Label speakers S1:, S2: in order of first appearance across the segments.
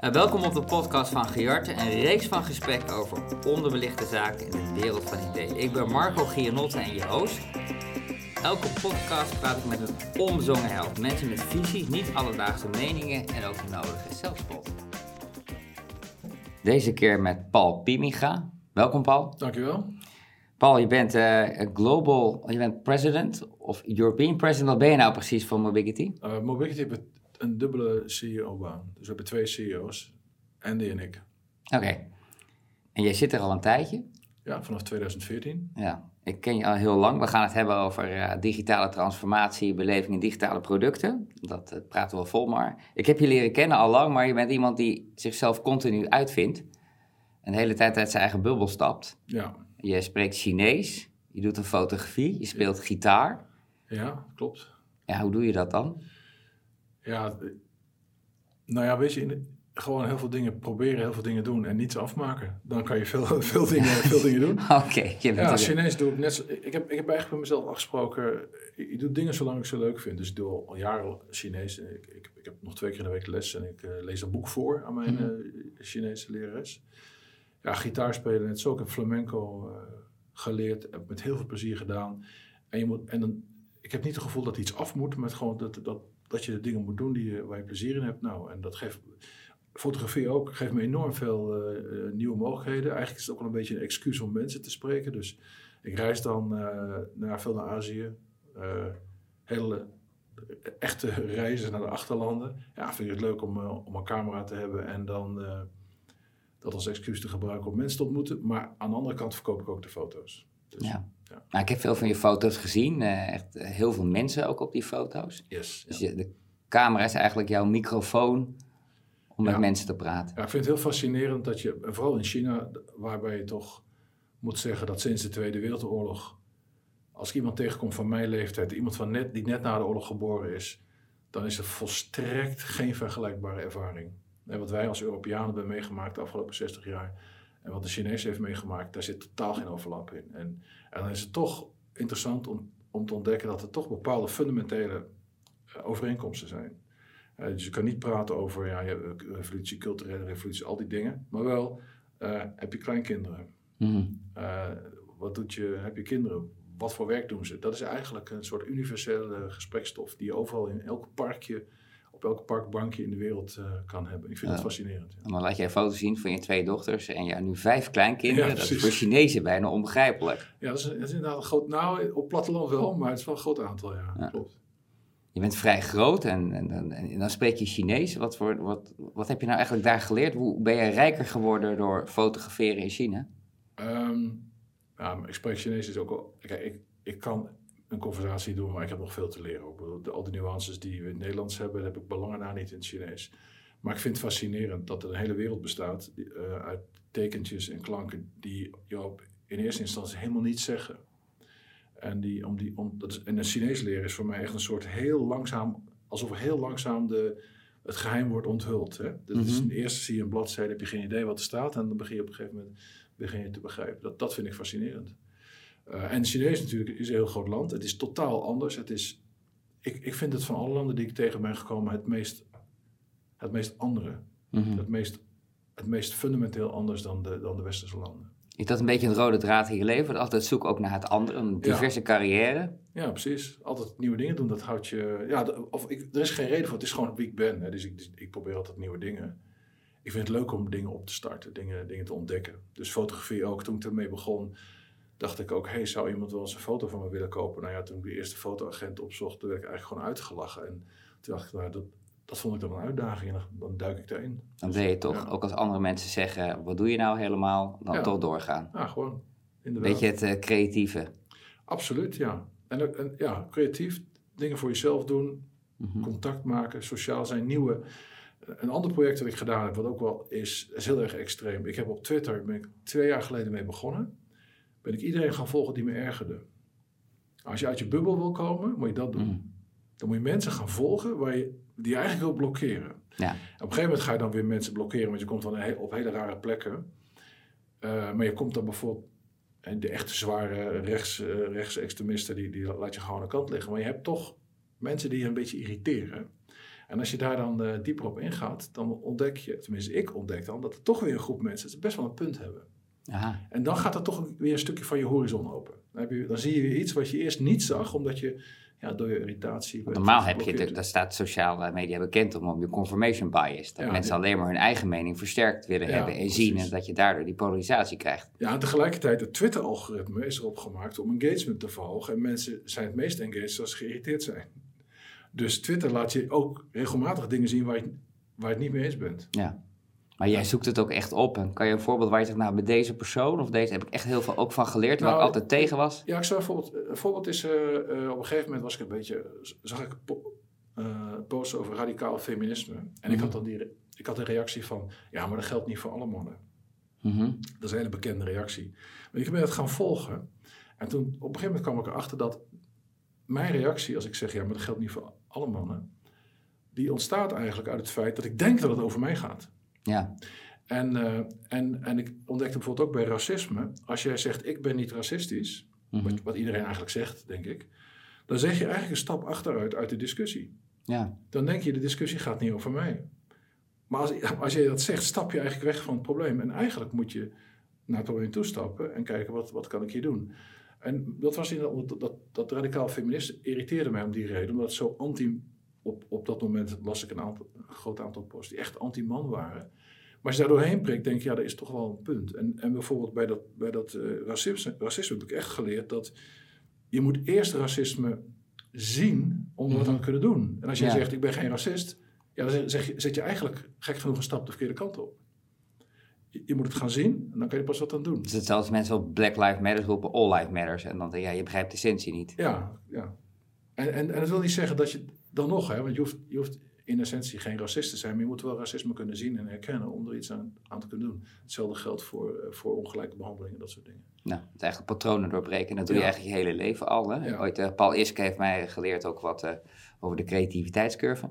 S1: Uh, welkom op de podcast van Giarte, een reeks van gesprekken over onderbelichte zaken in de wereld van ideeën. Ik ben Marco Gianotte en je host. Elke podcast praat ik met een omzongen held. Mensen met visies, niet alledaagse meningen en ook de nodige zelfspot. Deze keer met Paul Pimiga. Welkom Paul.
S2: Dankjewel.
S1: Paul, je bent uh, global, je bent president of European president. Wat ben je nou precies van Mobility?
S2: Uh, Mobility een dubbele CEO-baan. Dus we hebben twee CEO's, Andy en ik.
S1: Oké. En jij zit er al een tijdje?
S2: Ja, vanaf 2014.
S1: Ja, ik ken je al heel lang. We gaan het hebben over uh, digitale transformatie, beleving en digitale producten. Dat uh, praten we vol maar. Ik heb je leren kennen al lang, maar je bent iemand die zichzelf continu uitvindt. En de hele tijd uit zijn eigen bubbel stapt.
S2: Ja.
S1: Je spreekt Chinees, je doet een fotografie, je speelt gitaar.
S2: Ja, klopt.
S1: Ja, hoe doe je dat dan?
S2: Ja, nou ja, weet je, in, gewoon heel veel dingen proberen, heel veel dingen doen en niets afmaken. Dan kan je veel, veel, dingen, veel dingen doen.
S1: Oké, okay,
S2: Ja, Chinees doe ik net zo, ik heb, ik heb eigenlijk bij mezelf afgesproken, ik doe dingen zolang ik ze leuk vind. Dus ik doe al jaren Chinees. Ik, ik, ik heb nog twee keer in de week les en ik uh, lees een boek voor aan mijn uh, Chinese lerares. Ja, gitaar spelen net zo. Ik heb flamenco uh, geleerd, heb met heel veel plezier gedaan. En, je moet, en dan, ik heb niet het gevoel dat iets af moet, maar gewoon dat, dat, dat je de dingen moet doen die, waar je plezier in hebt. Nou, en dat geeft fotografie ook, geeft me enorm veel uh, nieuwe mogelijkheden. Eigenlijk is het ook wel een beetje een excuus om mensen te spreken. Dus ik reis dan uh, naar, veel naar Azië. Hele echte reizen naar de achterlanden. Ja, vind ik het leuk om, om een camera te hebben en dan dat als excuus te gebruiken om mensen te ontmoeten. Maar aan de andere kant verkoop ik ook de foto's.
S1: Dus, ja. Ja. Nou, ik heb veel van je foto's gezien. Uh, echt heel veel mensen ook op die foto's.
S2: Yes,
S1: dus je, de camera is eigenlijk jouw microfoon om met mensen te praten.
S2: Ja, ik vind het heel fascinerend dat je, vooral in China, waarbij je toch moet zeggen dat sinds de Tweede Wereldoorlog, als ik iemand tegenkom van mijn leeftijd, iemand van net, die net na de oorlog geboren is, dan is er volstrekt geen vergelijkbare ervaring. En wat wij als Europeanen hebben meegemaakt de afgelopen 60 jaar en wat de Chinees heeft meegemaakt, daar zit totaal geen overlap in. En, en dan is het toch interessant om, om te ontdekken dat er toch bepaalde fundamentele uh, overeenkomsten zijn. Uh, dus je kan niet praten over ja, revolutie, culturele revolutie, al die dingen. Maar wel, uh, heb je kleinkinderen?
S1: Mm.
S2: wat doet je, heb je kinderen? Wat voor werk doen ze? Dat is eigenlijk een soort universele gesprekstof die je overal in elk parkje op elk parkbankje in de wereld uh, kan hebben. Ik vind het fascinerend. Ja.
S1: En dan laat jij foto's zien van je twee dochters en ja, nu vijf kleinkinderen. Ja, dat is voor Chinezen bijna onbegrijpelijk.
S2: Ja, dat is, dat is, inderdaad een groot... Nou, op platteland wel, maar het is wel een groot aantal, ja. ja. Klopt.
S1: Je bent vrij groot en, en, en, en, dan spreek je Chinees. Wat, voor, wat, wat heb je nou eigenlijk daar geleerd? Hoe ben je rijker geworden door fotograferen in China?
S2: Um, ja, ik spreek Chinees is ook wel... Kijk, ik, ik kan een conversatie doen, maar ik heb nog veel te leren. Ook de, al die nuances die we in het Nederlands hebben, heb ik belangen na niet in het Chinees. Maar ik vind het fascinerend dat er een hele wereld bestaat die, uh, uit tekentjes en klanken die je op, in eerste instantie helemaal niet zeggen. En, die, om die, om, dat is, en een Chinees leren is voor mij echt een soort heel langzaam, alsof heel langzaam de, het geheim wordt onthuld. Hè? Dus mm -hmm. eerst zie je een bladzijde, heb je geen idee wat er staat en dan begin je op een gegeven moment begin je te begrijpen. Dat, dat vind ik fascinerend. Uh, en Chinees natuurlijk is een heel groot land. Het is totaal anders. Het is, ik, ik vind het van alle landen die ik tegen ben gekomen het meest, het meest andere.
S1: Mhm.
S2: Mm -hmm. het, meest, het meest fundamenteel anders dan de, dan de westerse landen.
S1: Is dat een beetje een rode draad in je leven? Altijd zoeken ook naar het andere, een diverse
S2: ja.
S1: carrière?
S2: Ja, precies. Altijd nieuwe dingen doen, dat houdt je... Ja, of ik, er is geen reden voor, het is gewoon wie ik ben. Hè. Dus ik, dus ik probeer altijd nieuwe dingen. Ik vind het leuk om dingen op te starten, dingen, dingen te ontdekken. Dus fotografie ook, toen ik ermee begon dacht ik ook, hey, zou iemand wel eens een foto van me willen kopen? Nou ja, toen ik de eerste fotoagent opzocht, toen werd ik eigenlijk gewoon uitgelachen. En toen dacht ik, nou, dat, dat vond ik dan een uitdaging en dan, duik ik daarin.
S1: Dan ben je toch,
S2: Ja.
S1: ook als andere mensen zeggen, wat doe je nou helemaal, dan
S2: Ja.
S1: toch doorgaan.
S2: Ja, gewoon. Inderdaad.
S1: Beetje het eh, creatieve.
S2: Absoluut, ja. En, en ja, creatief, dingen voor jezelf doen,
S1: Mhm.
S2: contact maken, sociaal zijn, nieuwe. Een ander project dat ik gedaan heb, wat ook wel is, is heel erg extreem. Ik heb op Twitter, ben ik twee jaar geleden mee begonnen, ben ik iedereen gaan volgen die me ergerde. Als je uit je bubbel wil komen, moet je dat doen.
S1: Mhm.
S2: Dan moet je mensen gaan volgen waar je, die je eigenlijk wil blokkeren.
S1: Ja.
S2: Op een gegeven moment ga je dan weer mensen blokkeren, want je komt dan op hele rare plekken. Eh, maar je komt dan bijvoorbeeld, en de echte zware rechts, eh, rechtsextremisten, die, die laat je gewoon aan de kant liggen. Maar je hebt toch mensen die je een beetje irriteren. En als je daar dan uh, dieper op ingaat, dan ontdek je, tenminste ik ontdek dan, dat er toch weer een groep mensen het best wel een punt hebben.
S1: Aha.
S2: En dan gaat er toch weer een stukje van je horizon open. Dan, heb je, dan zie je weer iets wat je eerst niet zag, omdat je ja, door je irritatie.
S1: Normaal heb je, de, daar staat sociale media bekend om, om je confirmation bias. Dat mensen alleen maar hun eigen mening versterkt willen hebben en zien. En dat je daardoor die polarisatie krijgt.
S2: Ja, en tegelijkertijd, het Twitter-algoritme is erop gemaakt om engagement te verhogen. En mensen zijn het meest engaged als ze geïrriteerd zijn. Dus Twitter laat je ook regelmatig dingen zien waar je, waar je het niet mee eens bent.
S1: Ja. Maar jij zoekt het ook echt op. En kan je een voorbeeld waar je zegt, nou, met deze persoon of deze heb ik echt heel veel ook van geleerd, waar ik nou, altijd tegen was?
S2: Ja, ik zou een voorbeeld. Een voorbeeld is, uh, uh, op een gegeven moment was ik een beetje, zag ik uh, posten over radicaal feminisme. En ik mhm. had dan die, ik had een reactie van, ja, maar dat geldt niet voor alle mannen.
S1: Mm -hmm.
S2: Dat is een hele bekende reactie. Maar ik ben het gaan volgen. En toen, op een gegeven moment kwam ik erachter dat mijn reactie, als ik zeg, ja, maar dat geldt niet voor alle mannen, die ontstaat eigenlijk uit het feit dat ik denk dat het over mij gaat.
S1: Ja.
S2: En, uh, en, en ik ontdekte bijvoorbeeld ook bij racisme, als jij zegt ik ben niet racistisch,
S1: Mhm.
S2: wat, wat iedereen eigenlijk zegt, denk ik, dan zeg je eigenlijk een stap achteruit uit de discussie.
S1: Ja.
S2: Dan denk je de discussie gaat niet over mij. Maar als, als je dat zegt, stap je eigenlijk weg van het probleem. En eigenlijk moet je naar het probleem toestappen en kijken wat, wat kan ik hier doen. En dat was in dat, dat, dat radicaal feminist irriteerde mij om die reden, omdat het zo anti op, op dat moment las ik een, aantal, een groot aantal posts die echt anti-man waren. Maar als je daar doorheen prikt, denk je, ja, dat is toch wel een punt. En, en bijvoorbeeld bij dat, bij dat uh, racisme, racisme heb ik echt geleerd dat je moet eerst racisme zien om er wat aan te kunnen doen. En als jij
S1: Ja.
S2: zegt, ik ben geen racist, ja, dan zeg- je, zet je eigenlijk gek genoeg een stap de verkeerde kant op. Je, je moet het gaan zien en dan kan je er pas wat aan doen.
S1: Dus het is als mensen op Black Lives Matter roepen All Lives Matters. En dan denk je, ja, je begrijpt de essentie niet.
S2: Ja, ja. En, en, en dat wil niet zeggen dat je dan nog, hè, want je hoeft, je hoeft in essentie geen racist te zijn, maar je moet wel racisme kunnen zien en herkennen om er iets aan, aan te kunnen doen. Hetzelfde geldt voor, eh, voor ongelijke behandeling en dat soort dingen.
S1: Nou, het eigenlijk patronen doorbreken. En dat doe je
S2: Ja.
S1: eigenlijk je hele leven al. Hè?
S2: Ja.
S1: Ooit, eh, Paul Iske heeft mij geleerd ook wat eh, over de creativiteitscurve.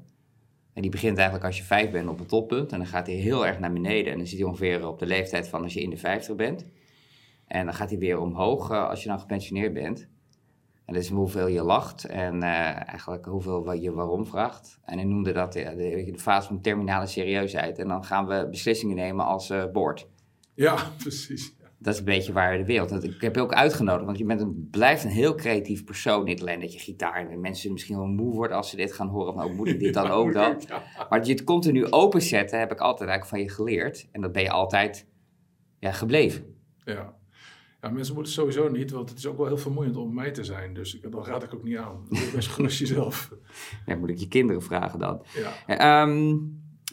S1: En die begint eigenlijk als je vijf bent op een toppunt. En dan gaat hij heel erg naar beneden. En dan zit hij ongeveer op de leeftijd van als je in de vijftig bent. En dan gaat hij weer omhoog als je dan gepensioneerd bent. En dat is hoeveel je lacht en eh, eigenlijk hoeveel wat je waarom vraagt. En hij noemde dat eh, de, de fase van terminale serieusheid. En dan gaan we beslissingen nemen als eh boord.
S2: Ja, precies. Ja.
S1: Dat is een beetje waar de wereld. Ik heb je ook uitgenodigd, want je bent een, blijft een heel creatief persoon. Niet alleen dat je gitaar en mensen misschien wel moe worden als ze dit gaan horen. Van, oh, moet ik dit dan ook dan?
S2: Ja.
S1: Maar dat je het continu openzetten, heb ik altijd eigenlijk van je geleerd. En dat ben je altijd ja, gebleven.
S2: Ja. Ja, mensen moeten sowieso niet, want het is ook wel heel vermoeiend om mij te zijn. Dus dat raad ik ook niet aan. Doe best gerust jezelf.
S1: Ja, moet ik je kinderen vragen dan.
S2: Ja.
S1: Ehm,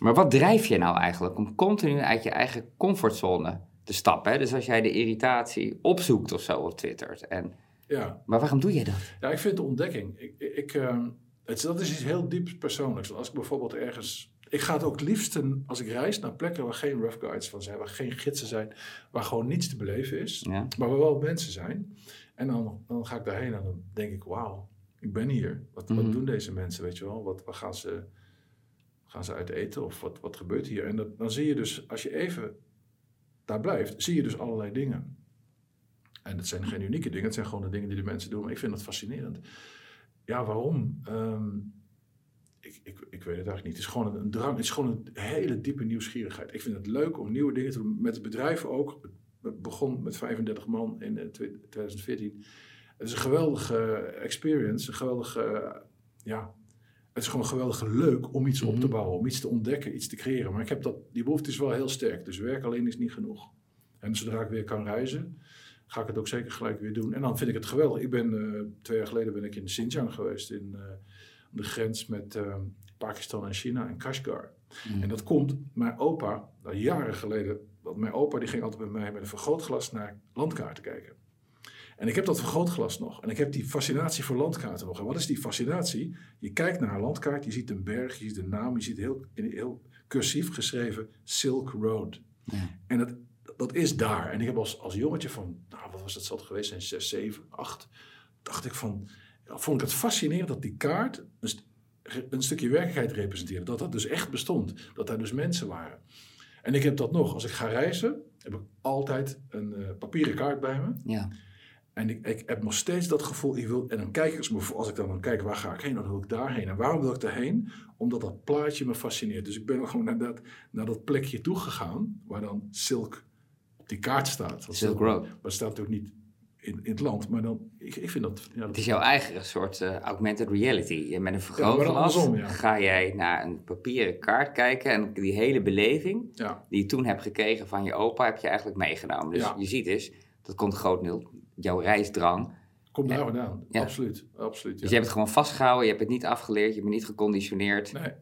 S1: maar wat drijf je nou eigenlijk om continu uit je eigen comfortzone te stappen? Hè? Dus als jij de irritatie opzoekt of zo op Twitter. En,
S2: Ja.
S1: maar waarom doe je dat?
S2: ja, ik vind de ontdekking. Ik, ik, ehm, het, dat is iets heel diep persoonlijks. Als ik bijvoorbeeld ergens. Ik ga het ook liefst als ik reis naar plekken waar geen rough guides van zijn, waar geen gidsen zijn, waar gewoon niets te beleven is.
S1: Ja,
S2: maar waar wel mensen zijn. En dan, dan ga ik daarheen en dan denk ik, wauw, ik ben hier. Wat,
S1: Mhm.
S2: wat doen deze mensen, weet je wel? Wat, waar gaan ze, gaan ze uit eten of wat, wat gebeurt hier? En dat, dan zie je dus, als je even daar blijft, zie je dus allerlei dingen. En het zijn geen unieke dingen, het zijn gewoon de dingen die de mensen doen. Maar ik vind dat fascinerend. Ja, waarom? Ehm, ik, ik, ik weet het eigenlijk niet. Het is gewoon een, drang, het is gewoon een hele diepe nieuwsgierigheid. Ik vind het leuk om nieuwe dingen te doen. Met het bedrijf ook. Het begon met 35 man in eh, twe- 2014. Het is een geweldige experience, een geweldige, ja, het is gewoon geweldig leuk om iets op te
S1: Mhm.
S2: bouwen, om iets te ontdekken, iets te creëren. Maar ik heb dat, die behoefte is wel heel sterk, dus werk alleen is niet genoeg. En zodra ik weer kan reizen, ga ik het ook zeker gelijk weer doen. En dan vind ik het geweldig. Ik ben, eh, twee jaar geleden ben ik in Xinjiang geweest, in eh, de grens met eh, Pakistan en China, in Kashgar.
S1: Mhm.
S2: En dat komt, mijn opa, nou, jaren geleden, want mijn opa die ging altijd met mij met een vergrootglas naar landkaarten kijken. En ik heb dat vergrootglas nog. En ik heb die fascinatie voor landkaarten nog. En wat is die fascinatie? Je kijkt naar een landkaart, je ziet een berg, je ziet een naam, je ziet heel, in heel cursief geschreven Silk Road.
S1: Ja.
S2: En dat, dat is daar. En ik heb als, als jongetje van, nou wat was dat, zat geweest zijn, 6, 7, 8, dacht ik van, vond ik het fascinerend dat die kaart een, st- een stukje werkelijkheid representeerde. Dat dat dus echt bestond. Dat daar dus mensen waren. En ik heb dat nog. Als ik ga reizen, heb ik altijd een eh, papieren kaart bij me.
S1: ja.
S2: En ik, ik heb nog steeds dat gevoel, ik wil, en dan kijk ik, als ik dan, dan kijk, waar ga ik heen? Dan wil ik daarheen. En waarom wil ik daarheen? Omdat dat plaatje me fascineert. Dus ik ben gewoon naar dat, naar dat plekje toe gegaan, waar dan Silk op die kaart staat.
S1: Silk Road.
S2: Maar het staat natuurlijk niet in, in het land, maar dan, ik, ik vind dat... Ja, dat
S1: Het is jouw eigen soort eh, augmented reality. Met een vergrootglas
S2: ja.
S1: ga jij naar een papieren kaart kijken en die hele beleving die je toen hebt gekregen van je opa heb je eigenlijk meegenomen. Dus je ziet dus, dat komt groot nul, jouw reisdrang.
S2: komt daar vandaan. Absoluut, absoluut.
S1: Dus je hebt het gewoon vastgehouden, je hebt het niet afgeleerd, je bent niet geconditioneerd,
S2: Nee,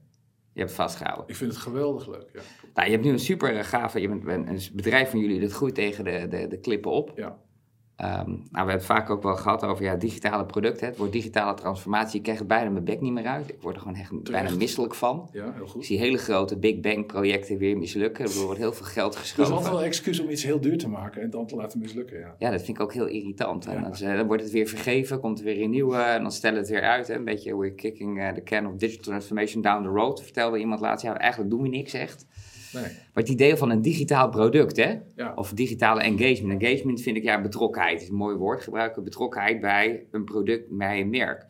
S1: je hebt vastgehouden.
S2: ik vind het geweldig leuk, ja.
S1: Nou, je hebt nu een super eh, gave, je bent een, een bedrijf van jullie dat groeit tegen de, de, de klippen op.
S2: Ja,
S1: Nou, we hebben het vaak ook wel gehad over ja, digitale producten. Het woord digitale transformatie, ik krijg het bijna mijn bek niet meer uit. Ik word er gewoon echt bijna misselijk van.
S2: ja heel
S1: Ik
S2: goed.
S1: zie hele grote Big Bang projecten weer mislukken. Er wordt heel veel geld
S2: Er is
S1: geschoven.
S2: altijd wel een excuus om iets heel duur te maken en dan te laten mislukken, ja.
S1: Ja, dat vind ik ook heel irritant. En
S2: Ja.
S1: dan, eh, dan wordt het weer vergeven, komt er weer een nieuwe en dan stellen het weer uit. Hè. Een beetje we're kicking eh, the can of digital transformation down the road, vertelde iemand laatst. Ja, eigenlijk doen we niks echt.
S2: Nee,
S1: Maar het idee van een digitaal product, hè?
S2: ja.
S1: Of digitale engagement. Engagement vind ik ja, betrokkenheid. is een mooi woord gebruiken. Betrokkenheid bij een product, bij een merk.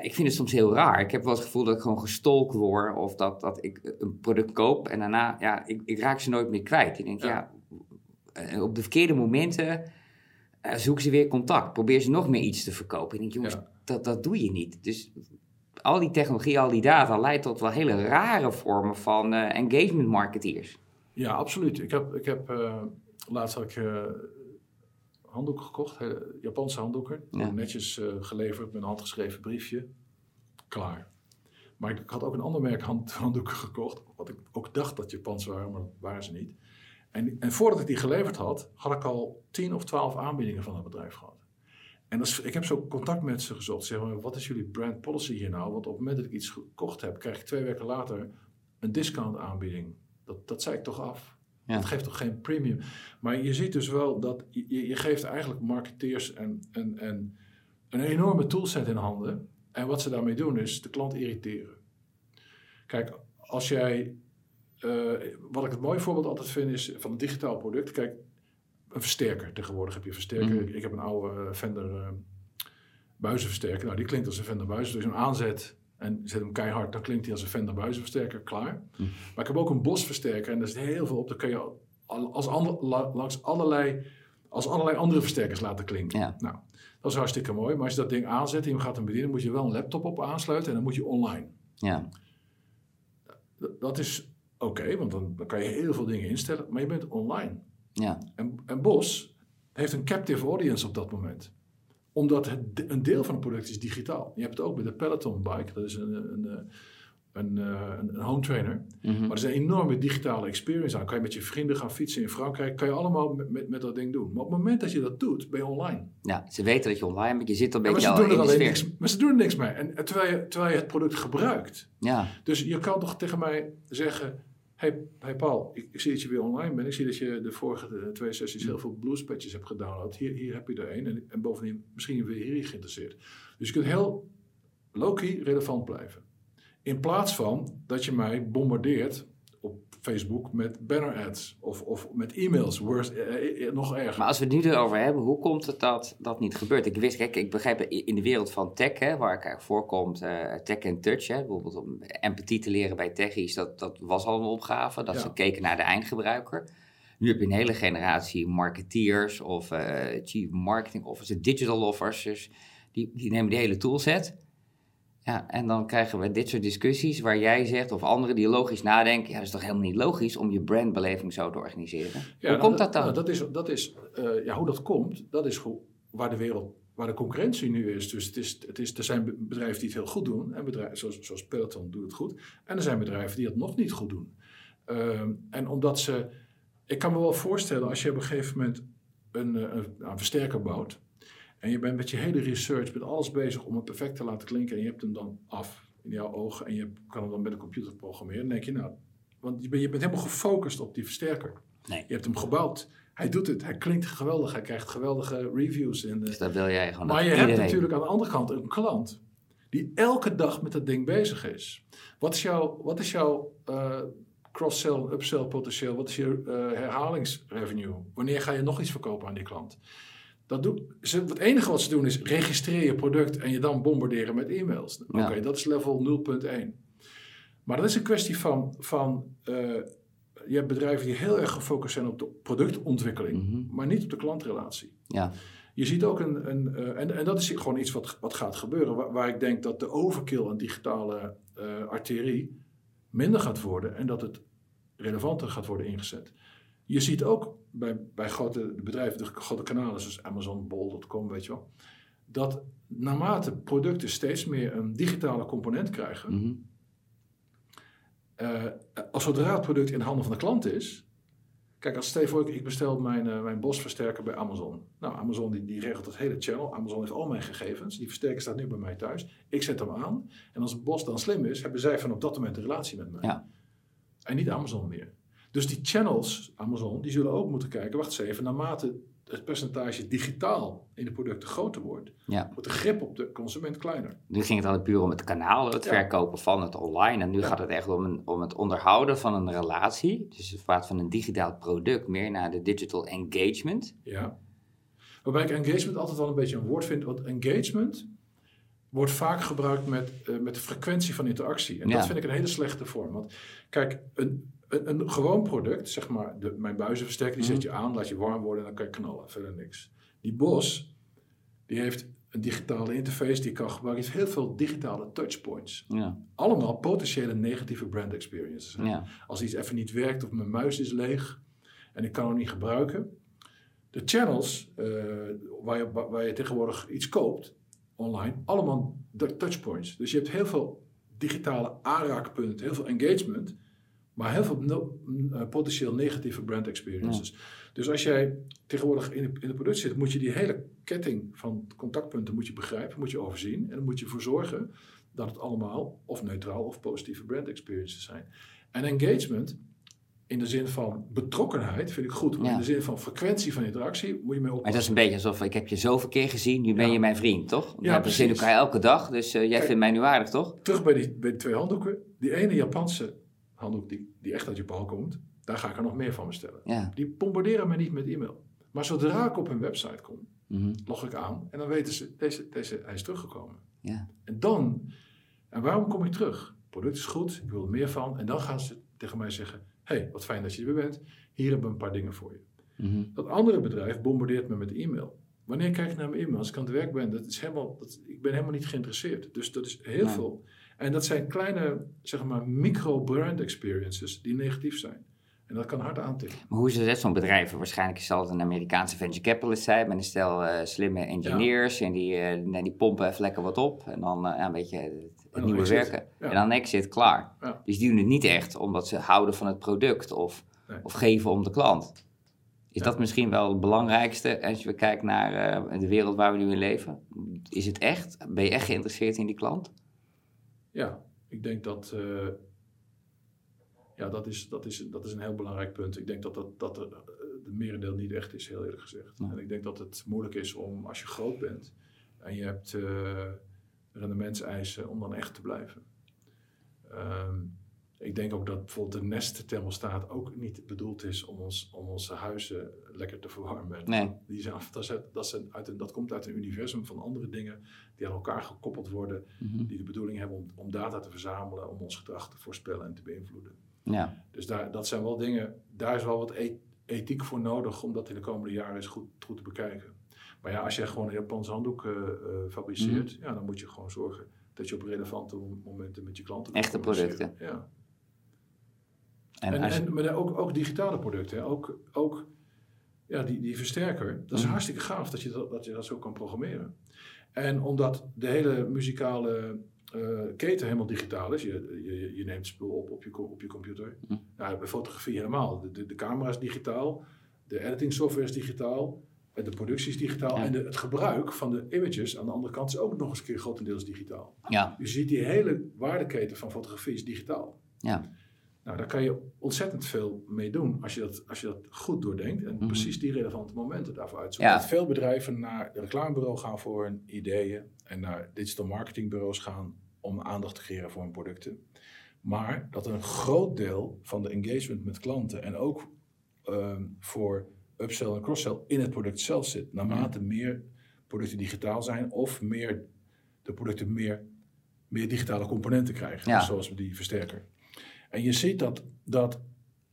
S1: Ik vind het soms heel raar. Ik heb wel het gevoel dat ik gewoon gestolkt word. Of dat, dat ik een product koop en daarna, ja, ik, ik raak ze nooit meer kwijt. Ik denk, ja, eh, op de verkeerde momenten eh, zoeken ze weer contact. Probeer ze nog meer iets te verkopen. Ik denk, jongens,
S2: Ja.
S1: dat, dat doe je niet. Dus al die technologie, al die data leidt tot wel hele rare vormen van eh, engagement marketeers.
S2: Ja, absoluut. Ik heb, ik heb eh, laatst had ik eh, handdoeken gekocht, Japanse handdoeken.
S1: Ja.
S2: Netjes geleverd met een handgeschreven briefje. Klaar. Maar ik had ook een ander merk hand, handdoeken gekocht, wat ik ook dacht dat Japans waren, maar dat waren ze niet. En, en voordat ik die geleverd had, had ik al 10 of 12 aanbiedingen van het bedrijf gehad. En dat is, ik heb zo contact met ze gezocht. Zeg maar, wat is jullie brand policy hier nou? Want op het moment dat ik iets gekocht heb, krijg ik twee weken later een discount aanbieding. Dat, dat zei ik toch af.
S1: Ja.
S2: Dat geeft toch geen premium. Maar je ziet dus wel dat je, je geeft eigenlijk marketeers en, en, en een enorme toolset in handen. En wat ze daarmee doen is de klant irriteren. Kijk, als jij. eh, wat ik het mooie voorbeeld altijd vind is van een digitaal product. Kijk, een versterker. Tegenwoordig heb je een versterker.
S1: Mhm.
S2: Ik, heb een oude eh, Fender eh, buizenversterker. Nou, die klinkt als een Fender buizen. Dus je hem aanzet en zet hem keihard, dan klinkt hij als een Fender buizenversterker. Klaar.
S1: Mhm.
S2: Maar ik heb ook een Bos versterker en daar zit heel veel op. Dan kun je al- als ander, la- langs allerlei, als allerlei andere versterkers laten klinken.
S1: Ja.
S2: Nou, dat is hartstikke mooi. Maar als je dat ding aanzet en je gaat hem bedienen, moet je wel een laptop op aansluiten en dan moet je online.
S1: Ja.
S2: Dat- is oké, want dan, dan kan je heel veel dingen instellen, maar je bent online.
S1: Ja.
S2: En, en Bos heeft een captive audience op dat moment. Omdat het, een deel van het product is digitaal. Je hebt het ook met de Peloton bike. Dat is een, een, een, een, een, een home trainer.
S1: Mhm.
S2: Maar er is een enorme digitale experience aan. Kan je met je vrienden gaan fietsen in Frankrijk. Kan je allemaal met, met, met dat ding doen. Maar op het moment dat je dat doet, ben je online.
S1: ja, ze weten dat je online bent. Je zit een
S2: Ja, maar,
S1: beetje
S2: ze
S1: al
S2: doen er alleen niks, maar ze doen er niks mee. En, en terwijl, je, terwijl je het product gebruikt.
S1: Ja,
S2: Dus je kan toch tegen mij zeggen... Hey, hey Paul, ik, ik zie dat je weer online bent. Ik zie dat je de vorige twee sessies heel veel bluespatches hebt gedownload. Hier, hier heb je er één. En, en bovendien, misschien je hier geïnteresseerd. Dus je kunt heel low-key relevant blijven. In plaats van dat je mij bombardeert Facebook met banner ads. Of, of met e-mails. Worst, eh, eh, nog erger.
S1: maar als we het nu erover hebben, hoe komt het dat dat niet gebeurt? Ik wist, kijk, ik begrijp in de wereld van tech, hè, waar ik eigenlijk voorkomt, eh tech en touch, hè, bijvoorbeeld om empathie te leren bij techies, dat, dat was al een opgave, dat
S2: Ja.
S1: ze keken naar de eindgebruiker. Nu heb je een hele generatie marketeers of eh, chief marketing officers, digital officers, die, die nemen die hele toolset. Ja, en dan krijgen we dit soort discussies waar jij zegt, of anderen die logisch nadenken, ja, dat is toch helemaal niet logisch om je brandbeleving zo te organiseren?
S2: Ja,
S1: hoe
S2: nou,
S1: komt dat dan?
S2: nou, dat is, dat is, eh, ja, hoe dat komt, dat is hoe, waar de wereld, waar de concurrentie nu is. Dus het is, het is, er zijn be- bedrijven die het heel goed doen. En bedrijven zoals, zoals Peloton doet het goed. En er zijn bedrijven die het nog niet goed doen. Ehm, en omdat ze, ik kan me wel voorstellen als je op een gegeven moment een, eh, een, een versterker bouwt. En je bent met je hele research, met alles bezig om het perfect te laten klinken. En je hebt hem dan af in jouw ogen. En je kan hem dan met de computer programmeren. Dan denk je, nou, want je bent, je bent helemaal gefocust op die versterker.
S1: Nee.
S2: Je hebt hem gebouwd. Hij doet het. Hij klinkt geweldig. Hij krijgt geweldige reviews. En, eh,
S1: Dus dat wil jij gewoon.
S2: maar je hebt natuurlijk aan de andere kant een klant die elke dag met dat ding bezig is. Wat is jouw, wat is jouw eh, cross-sell, upsell potentieel? Wat is je eh, herhalingsrevenue? Wanneer ga je nog iets verkopen aan die klant? Dat doe, ze, het enige wat ze doen is registreer je product en je dan bombarderen met e-mails. Oké, dat is level 0.1. Maar dat is een kwestie van, van uh, je hebt bedrijven die heel erg gefocust zijn op de productontwikkeling, mhm. maar niet op de klantrelatie.
S1: Ja.
S2: Je ziet ook een, een uh, en, en dat is gewoon iets wat, wat gaat gebeuren, waar, waar ik denk dat de overkill aan digitale uh, arterie minder gaat worden en dat het relevanter gaat worden ingezet. Je ziet ook bij, bij grote bedrijven, de grote kanalen zoals Amazon, Bol.com, weet je wel, dat naarmate producten steeds meer een digitale component krijgen, mhm. uh, als zodra het product in handen van de klant is, Kijk, als stel voor, ik bestel mijn, uh, mijn bosversterker bij Amazon. Nou, Amazon die, die regelt het hele channel. Amazon heeft al mijn gegevens. Die versterker staat nu bij mij thuis. Ik zet hem aan. En als het bos dan slim is, hebben zij van op dat moment een relatie met mij.
S1: Ja.
S2: En niet Amazon meer. Dus die channels, Amazon, die zullen ook moeten kijken. Wacht eens even, naarmate het percentage digitaal in de producten groter wordt,
S1: ja.
S2: wordt de grip op de consument kleiner.
S1: Nu ging het altijd puur om het kanaal, het verkopen van het online. En nu gaat het echt om, een, om het onderhouden van een relatie. Dus in plaats van een digitaal product meer naar de digital engagement.
S2: Ja. Waarbij ik engagement altijd wel een beetje een woord vind. Want engagement wordt vaak gebruikt met, uh, met de frequentie van interactie. En dat vind ik een hele slechte vorm. Want kijk, een, een, een gewoon product, zeg maar, de, mijn buizenversterker, die zet mhm. je aan, laat je warm worden en dan kan je knallen. Verder niks. Die Bos, die heeft een digitale interface die kan gebruiken. heeft heel veel digitale touchpoints.
S1: Ja.
S2: Allemaal potentiële negatieve brand experiences.
S1: Ja.
S2: Als iets even niet werkt of mijn muis is leeg en ik kan hem niet gebruiken. De channels uh, waar, je, waar je tegenwoordig iets koopt, online, allemaal touchpoints. Dus je hebt heel veel digitale aanraakpunten, heel veel engagement, maar heel veel no, uh, potentieel negatieve brand experiences. Dus als jij tegenwoordig in de, in de product zit, moet je die hele ketting van contactpunten moet je begrijpen, moet je overzien en dan moet je ervoor zorgen dat het allemaal of neutraal of positieve brand experiences zijn. En engagement in de zin van betrokkenheid vind ik goed. Maar in de zin van frequentie van interactie moet je mee oppassen.
S1: Maar dat is een beetje alsof ik heb je zoveel keer gezien, nu ben je mijn vriend, toch? Ja, we zien elkaar elke dag, dus uh, jij vindt mij nu aardig, toch?
S2: Terug bij die, bij die twee handdoeken. Die ene Japanse handdoek die, die echt uit Japan komt, daar ga ik er nog meer van bestellen.
S1: Ja.
S2: Die bombarderen me niet met e-mail. Maar zodra ik op hun website kom,
S1: mm
S2: log ik aan en dan weten ze, deze, deze, hij is teruggekomen.
S1: Ja.
S2: En dan, en waarom kom ik terug? Het product is goed, ik wil er meer van. En dan gaan ze tegen mij zeggen, hey, wat fijn dat je er bent. Hier hebben we een paar dingen voor je.
S1: Mhm.
S2: Dat andere bedrijf bombardeert me met e-mail. Wanneer kijk ik naar mijn e-mail? Als ik aan het werk ben, dat is helemaal, dat, ik ben helemaal niet geïnteresseerd. Dus dat is heel veel. En dat zijn kleine, zeg maar, micro-brand experiences die negatief zijn. En dat kan hard aantikken.
S1: Maar hoe is het zo'n bedrijf? Waarschijnlijk zal het een Amerikaanse venture capitalist zijn met een stel uh, slimme engineers. En die, uh, die pompen even lekker wat op. En dan uh, een beetje het nieuwe werken. En dan exit, klaar.
S2: Ja.
S1: Dus die doen het niet echt omdat ze houden van het product of, of geven om de klant. Is dat misschien wel het belangrijkste als je kijkt naar de wereld waar we nu in leven? Is het echt? Ben je echt geïnteresseerd in die klant?
S2: Ja, ik denk dat. Uh, ja, dat is, dat, is, dat is een heel belangrijk punt. Ik denk dat, dat, dat er, de merendeel niet echt is, heel eerlijk gezegd. En ik denk dat het moeilijk is om, als je groot bent en je hebt. Uh, rendementseisen om dan echt te blijven. Um, ik denk ook dat bijvoorbeeld de nestthermostaat ook niet bedoeld is om, ons, om onze huizen lekker te verwarmen.
S1: Nee.
S2: Die zijn, dat, is, dat, is uit een, dat komt uit een universum van andere dingen die aan elkaar gekoppeld worden,
S1: mm-hmm.
S2: die de bedoeling hebben om, om data te verzamelen, om ons gedrag te voorspellen en te beïnvloeden.
S1: Ja.
S2: Dus daar, dat zijn wel dingen, daar is wel wat ethiek voor nodig om dat in de komende jaren eens goed, goed te bekijken. Maar ja, als je gewoon een Japanse handdoek uh, fabriceert, mm. ja, dan moet je gewoon zorgen dat je op relevante momenten met je klanten.
S1: Echte producten.
S2: Ja.
S1: En,
S2: en, en maar ook, ook digitale producten. Ook, ook ja, die, die versterker. Dat is mm. hartstikke gaaf dat je dat, dat je dat zo kan programmeren. En omdat de hele muzikale uh, keten helemaal digitaal is. Je, je, je neemt spul op op je, op je computer.
S1: Mm.
S2: Nou, bij fotografie helemaal. De, de, de camera is digitaal. De editing software is digitaal de productie is digitaal en de, het gebruik van de images aan de andere kant is ook nog eens een keer grotendeels digitaal.
S1: Ja.
S2: Je ziet die hele waardeketen van fotografie is digitaal.
S1: Ja.
S2: Nou, daar kan je ontzettend veel mee doen als je dat, als je dat goed doordenkt en
S1: Mhm.
S2: precies die relevante momenten daarvoor uitzoekt.
S1: Ja.
S2: Dat veel bedrijven naar de reclamebureau gaan voor hun ideeën en naar digital marketingbureaus gaan om aandacht te creëren voor hun producten. Maar dat een groot deel van de engagement met klanten en ook ehm, voor upsell en cross-sell in het product zelf zit. Naarmate meer producten digitaal zijn of meer de producten meer, meer digitale componenten krijgen.
S1: Ja.
S2: Dus zoals die versterker. En je ziet dat, dat,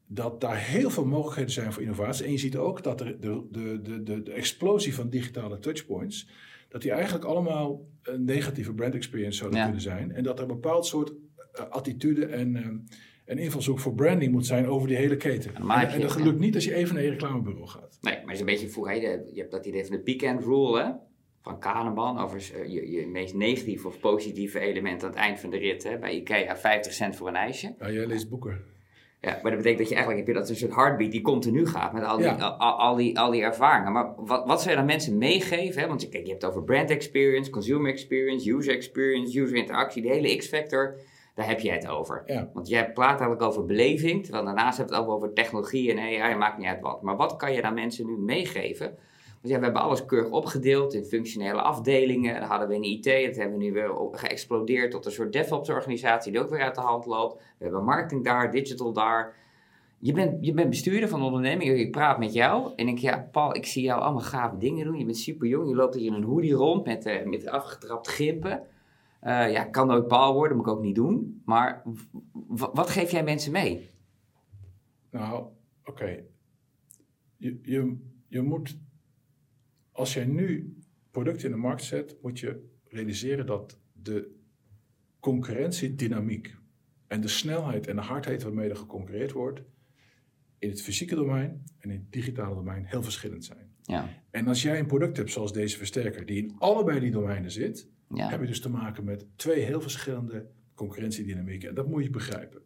S2: dat daar heel veel mogelijkheden zijn voor innovatie. En je ziet ook dat er de, de, de, de, de explosie van digitale touchpoints, dat die eigenlijk allemaal een negatieve brand experience zouden
S1: Ja.
S2: kunnen zijn. En dat er een bepaald soort eh, attitude en, ehm, en invalshoek voor branding moet zijn over die hele keten. En,
S1: je-
S2: en dat lukt niet als je even naar je reclamebureau gaat.
S1: Nee, maar het is een beetje vroeger. je hebt dat idee van de peak-end rule, hè? Van Kahneman, over eh, je, je meest negatieve of positieve element aan het eind van de rit. Hè? Bij Ikea 50 cent voor een ijsje.
S2: Ja, jij leest boeken.
S1: Ja, maar dat betekent dat je eigenlijk heb je dat een soort heartbeat die continu gaat met al die,
S2: Ja.
S1: al, al die, al die ervaringen. Maar wat, wat zou je dan mensen meegeven? Hè? Want kijk, je hebt het over brand experience, consumer experience, user experience, user interactie, de hele X-factor. Daar heb je het over.
S2: Ja.
S1: Want jij praat eigenlijk over beleving, terwijl daarnaast heb je het ook over technologie en AI, maakt niet uit wat. Maar wat kan je dan mensen nu meegeven? Ja, we hebben alles keurig opgedeeld in functionele afdelingen. Dan hadden we in IT, dat hebben we nu weer geëxplodeerd tot een soort DevOps-organisatie die ook weer uit de hand loopt. We hebben marketing daar, digital daar. Je bent, je bent bestuurder van een onderneming, ik praat met jou en ik ja, Paul, ik zie jou allemaal gave dingen doen. Je bent super jong, je loopt hier in een hoodie rond met, eh, met afgetrapt gimpen. Eh, ja, kan nooit Paul worden, moet ik ook niet doen. Maar wat geef jij mensen mee?
S2: Nou, oké. Je, je, je moet, als jij nu producten in de markt zet, moet je realiseren dat de concurrentiedynamiek en de snelheid en de hardheid waarmee er geconcurreerd wordt, in het fysieke domein en in het digitale domein heel verschillend zijn.
S1: Ja,
S2: En als jij een product hebt zoals deze versterker, die in allebei die domeinen zit,
S1: ja.
S2: heb je dus te maken met twee heel verschillende concurrentiedynamieken. En dat moet je begrijpen.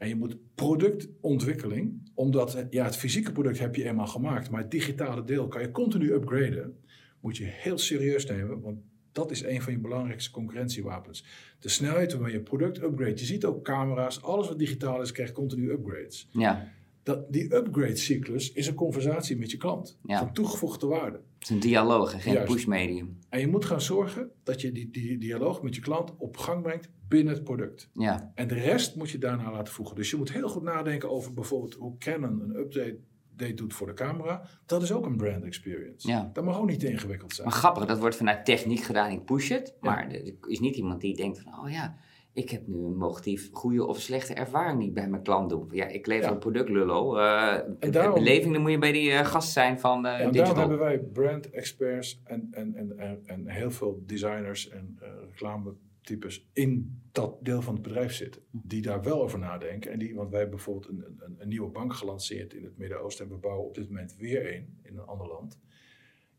S2: En je moet productontwikkeling, omdat eh, ja, het fysieke product heb je eenmaal gemaakt, maar het digitale deel kan je continu upgraden, moet je heel serieus nemen, want dat is een van je belangrijkste concurrentiewapens. De snelheid waarmee je product upgrade. Je ziet ook camera's, alles wat digitaal is, krijgt continu upgrades.
S1: ja.
S2: Dat, die upgrade cyclus is een conversatie met je klant,
S1: Ja.
S2: van toegevoegde waarde.
S1: Het is een dialoog en geen
S2: Juist.
S1: push medium.
S2: En je moet gaan zorgen dat je die, die dialoog met je klant op gang brengt binnen het product.
S1: Ja,
S2: En de rest moet je daarna laten voegen. Dus je moet heel goed nadenken over bijvoorbeeld hoe Canon een update date doet voor de camera. Dat is ook een brand experience.
S1: Ja.
S2: Dat mag ook niet te ingewikkeld zijn.
S1: maar grappig, dat wordt vanuit techniek gedaan, ik push het.
S2: Ja.
S1: Maar er is niet iemand die denkt van, oh ja, ik heb nu een motief goede of slechte ervaring niet bij mijn klant doen. Ja, ik lever
S2: Ja.
S1: een product, lullo. Eh
S2: En daarom-
S1: beleving, dan moet je bij die eh, gast zijn van
S2: Ja, en daarom
S1: digital.
S2: hebben wij brand experts en, en, en, en, en heel veel designers en reclametypes in dat deel van het bedrijf zitten. Die daar wel over nadenken. En die, want wij hebben bijvoorbeeld een, een, een nieuwe bank gelanceerd in het Midden-Oosten. En we bouwen op dit moment weer een in een ander land.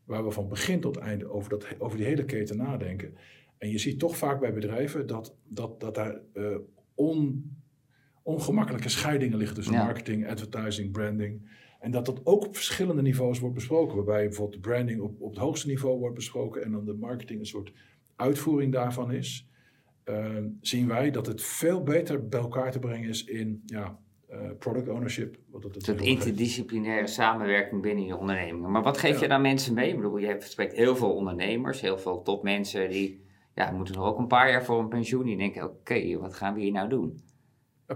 S2: Waar we van begin tot einde over, dat, over die hele keten nadenken. En je ziet toch vaak bij bedrijven dat, dat, dat daar eh, on, ongemakkelijke scheidingen liggen tussen
S1: Ja.
S2: marketing, advertising, branding. En dat dat ook op verschillende niveaus wordt besproken. Waarbij bijvoorbeeld de branding op, op het hoogste niveau wordt besproken en dan de marketing een soort uitvoering daarvan is. Ehm, zien wij dat het veel beter bij elkaar te brengen is in ja, eh, product ownership. Wat het
S1: Een interdisciplinaire samenwerking binnen je ondernemingen. Maar wat geef
S2: Ja.
S1: je dan mensen mee? Ik bedoel, je hebt- spreekt heel veel ondernemers, heel veel topmensen die ja, moeten nog ook een paar jaar voor een pensioen. Die denken, oké, wat gaan we hier nou doen?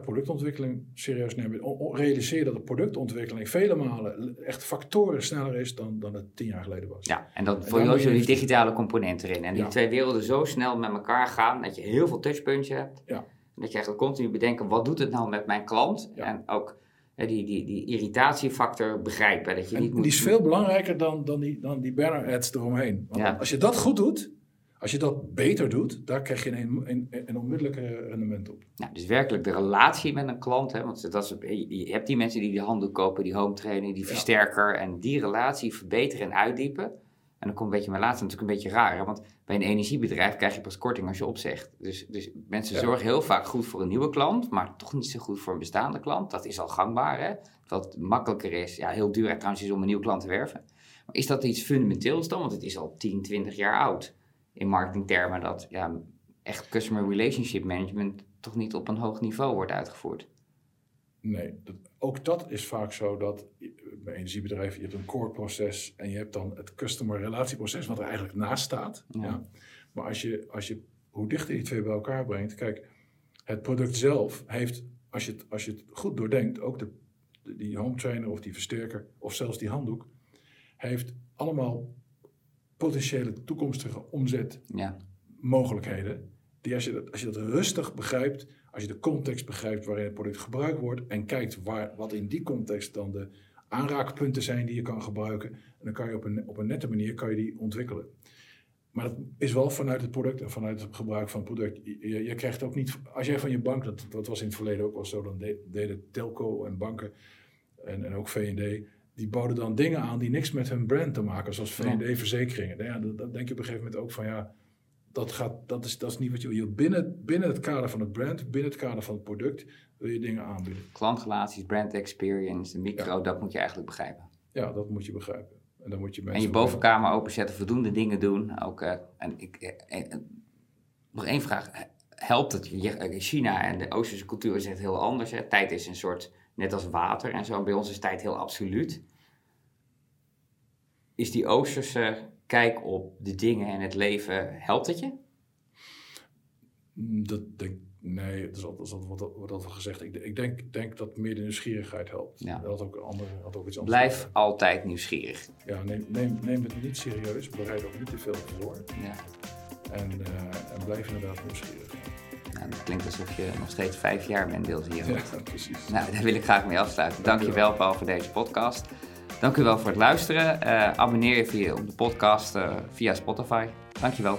S2: Productontwikkeling serieus nemen. Realiseer dat de productontwikkeling vele malen echt factoren sneller is dan, dan het tien jaar geleden was.
S1: Ja, en dan
S2: En
S1: voor jou die digitale component erin. En die
S2: Ja.
S1: twee werelden zo snel met elkaar gaan dat je heel veel touchpoints hebt.
S2: Ja.
S1: En dat je eigenlijk continu bedenken, wat doet het nou met mijn klant?
S2: Ja.
S1: En ook hè, die, die, die irritatiefactor begrijpen. Dat je
S2: En
S1: niet moet...
S2: die is veel belangrijker dan, dan, die, dan die banner ads eromheen. Want
S1: Ja.
S2: als je dat goed doet, als je dat beter doet, daar krijg je een, een, een onmiddellijke rendement op.
S1: Nou, dus werkelijk de relatie met een klant. Hè, want dat is, je je hebt die mensen die die handdoek kopen, die home trainer, die
S2: Ja.
S1: versterker. En die relatie verbeteren en uitdiepen. En dan komt een beetje mijn laatste natuurlijk een beetje raar. Hè, want bij een energiebedrijf krijg je pas korting als je opzegt. Dus, dus mensen
S2: Ja.
S1: zorgen heel vaak goed voor een nieuwe klant, maar toch niet zo goed voor een bestaande klant. Dat is al gangbaar. Hè? Wat makkelijker is, ja, heel duur trouwens is om een nieuwe klant te werven. Maar is dat iets fundamenteels dan? Want het is al 10, 20 jaar oud in marketingtermen dat ja, echt customer relationship management toch niet op een hoog niveau wordt uitgevoerd.
S2: Nee, dat, ook dat is vaak zo dat je- bij energiebedrijven, je hebt een core proces en je hebt dan het customer relatieproces wat er eigenlijk naast staat.
S1: Ja.
S2: Ja. Maar als je, als je hoe dichter die twee bij elkaar brengt, kijk, het product zelf heeft, als je het, als je het goed doordenkt, ook de, de- die home trainer of die versterker of zelfs die handdoek, heeft allemaal potentiële toekomstige omzetmogelijkheden.
S1: Ja.
S2: Die als je, dat, als je dat rustig begrijpt, als je de context begrijpt waarin het product gebruikt wordt en kijkt waar, wat in die context dan de aanraakpunten zijn die je kan gebruiken, en dan kan je op een, op een nette manier kan je die ontwikkelen. Maar dat is wel vanuit het product en vanuit het gebruik van het product. Je, je krijgt ook niet, als jij van je bank, dat, dat was in het verleden ook wel zo, dan de- deden telco en banken en, en ook V&D, die boden dan dingen aan die niks met hun brand te maken, zoals V&D-verzekeringen. Nou ja, dan, dan denk je op een gegeven moment ook van ja, dat, gaat, dat, is, dat is niet wat je wil. Binnen, binnen het kader van het brand, binnen het kader van het product, wil je dingen aanbieden.
S1: Klantrelaties, brand experience, de micro, dat moet je eigenlijk begrijpen.
S2: Ja, dat moet je begrijpen. En dan moet je mensen...
S1: En je bovenkamer openzetten, voldoende dingen doen. Ook, eh, en ik, eh, eh, nog één vraag. Helpt het? Je- China en de Oosterse cultuur is echt heel anders. Hè? Tijd is een soort, net als water en zo. Bij ons is tijd heel absoluut. Is die Oosterse kijk op de dingen en het leven, helpt het je?
S2: Mm, Dat denk Nee, dat is altijd, dat altijd wat, wat altijd gezegd. Ik, ik denk, denk dat meer de nieuwsgierigheid helpt.
S1: Ja.
S2: Dat had ook, andere, had ook iets anders.
S1: Blijf altijd nieuwsgierig.
S2: Ja, neem, neem, neem het niet serieus. Bereid ook niet te veel voor.
S1: Ja.
S2: En, eh, en blijf inderdaad nieuwsgierig.
S1: Nou, het klinkt alsof je nog steeds vijf jaar bent, Deels hier.
S2: Ja, precies.
S1: Nou, daar wil ik graag mee afsluiten. Dank je
S2: Dankjewel.
S1: wel, Paul, voor deze podcast. Dank u wel voor het luisteren. Eh, abonneer je via, op de podcast eh, via Spotify. Dank je wel.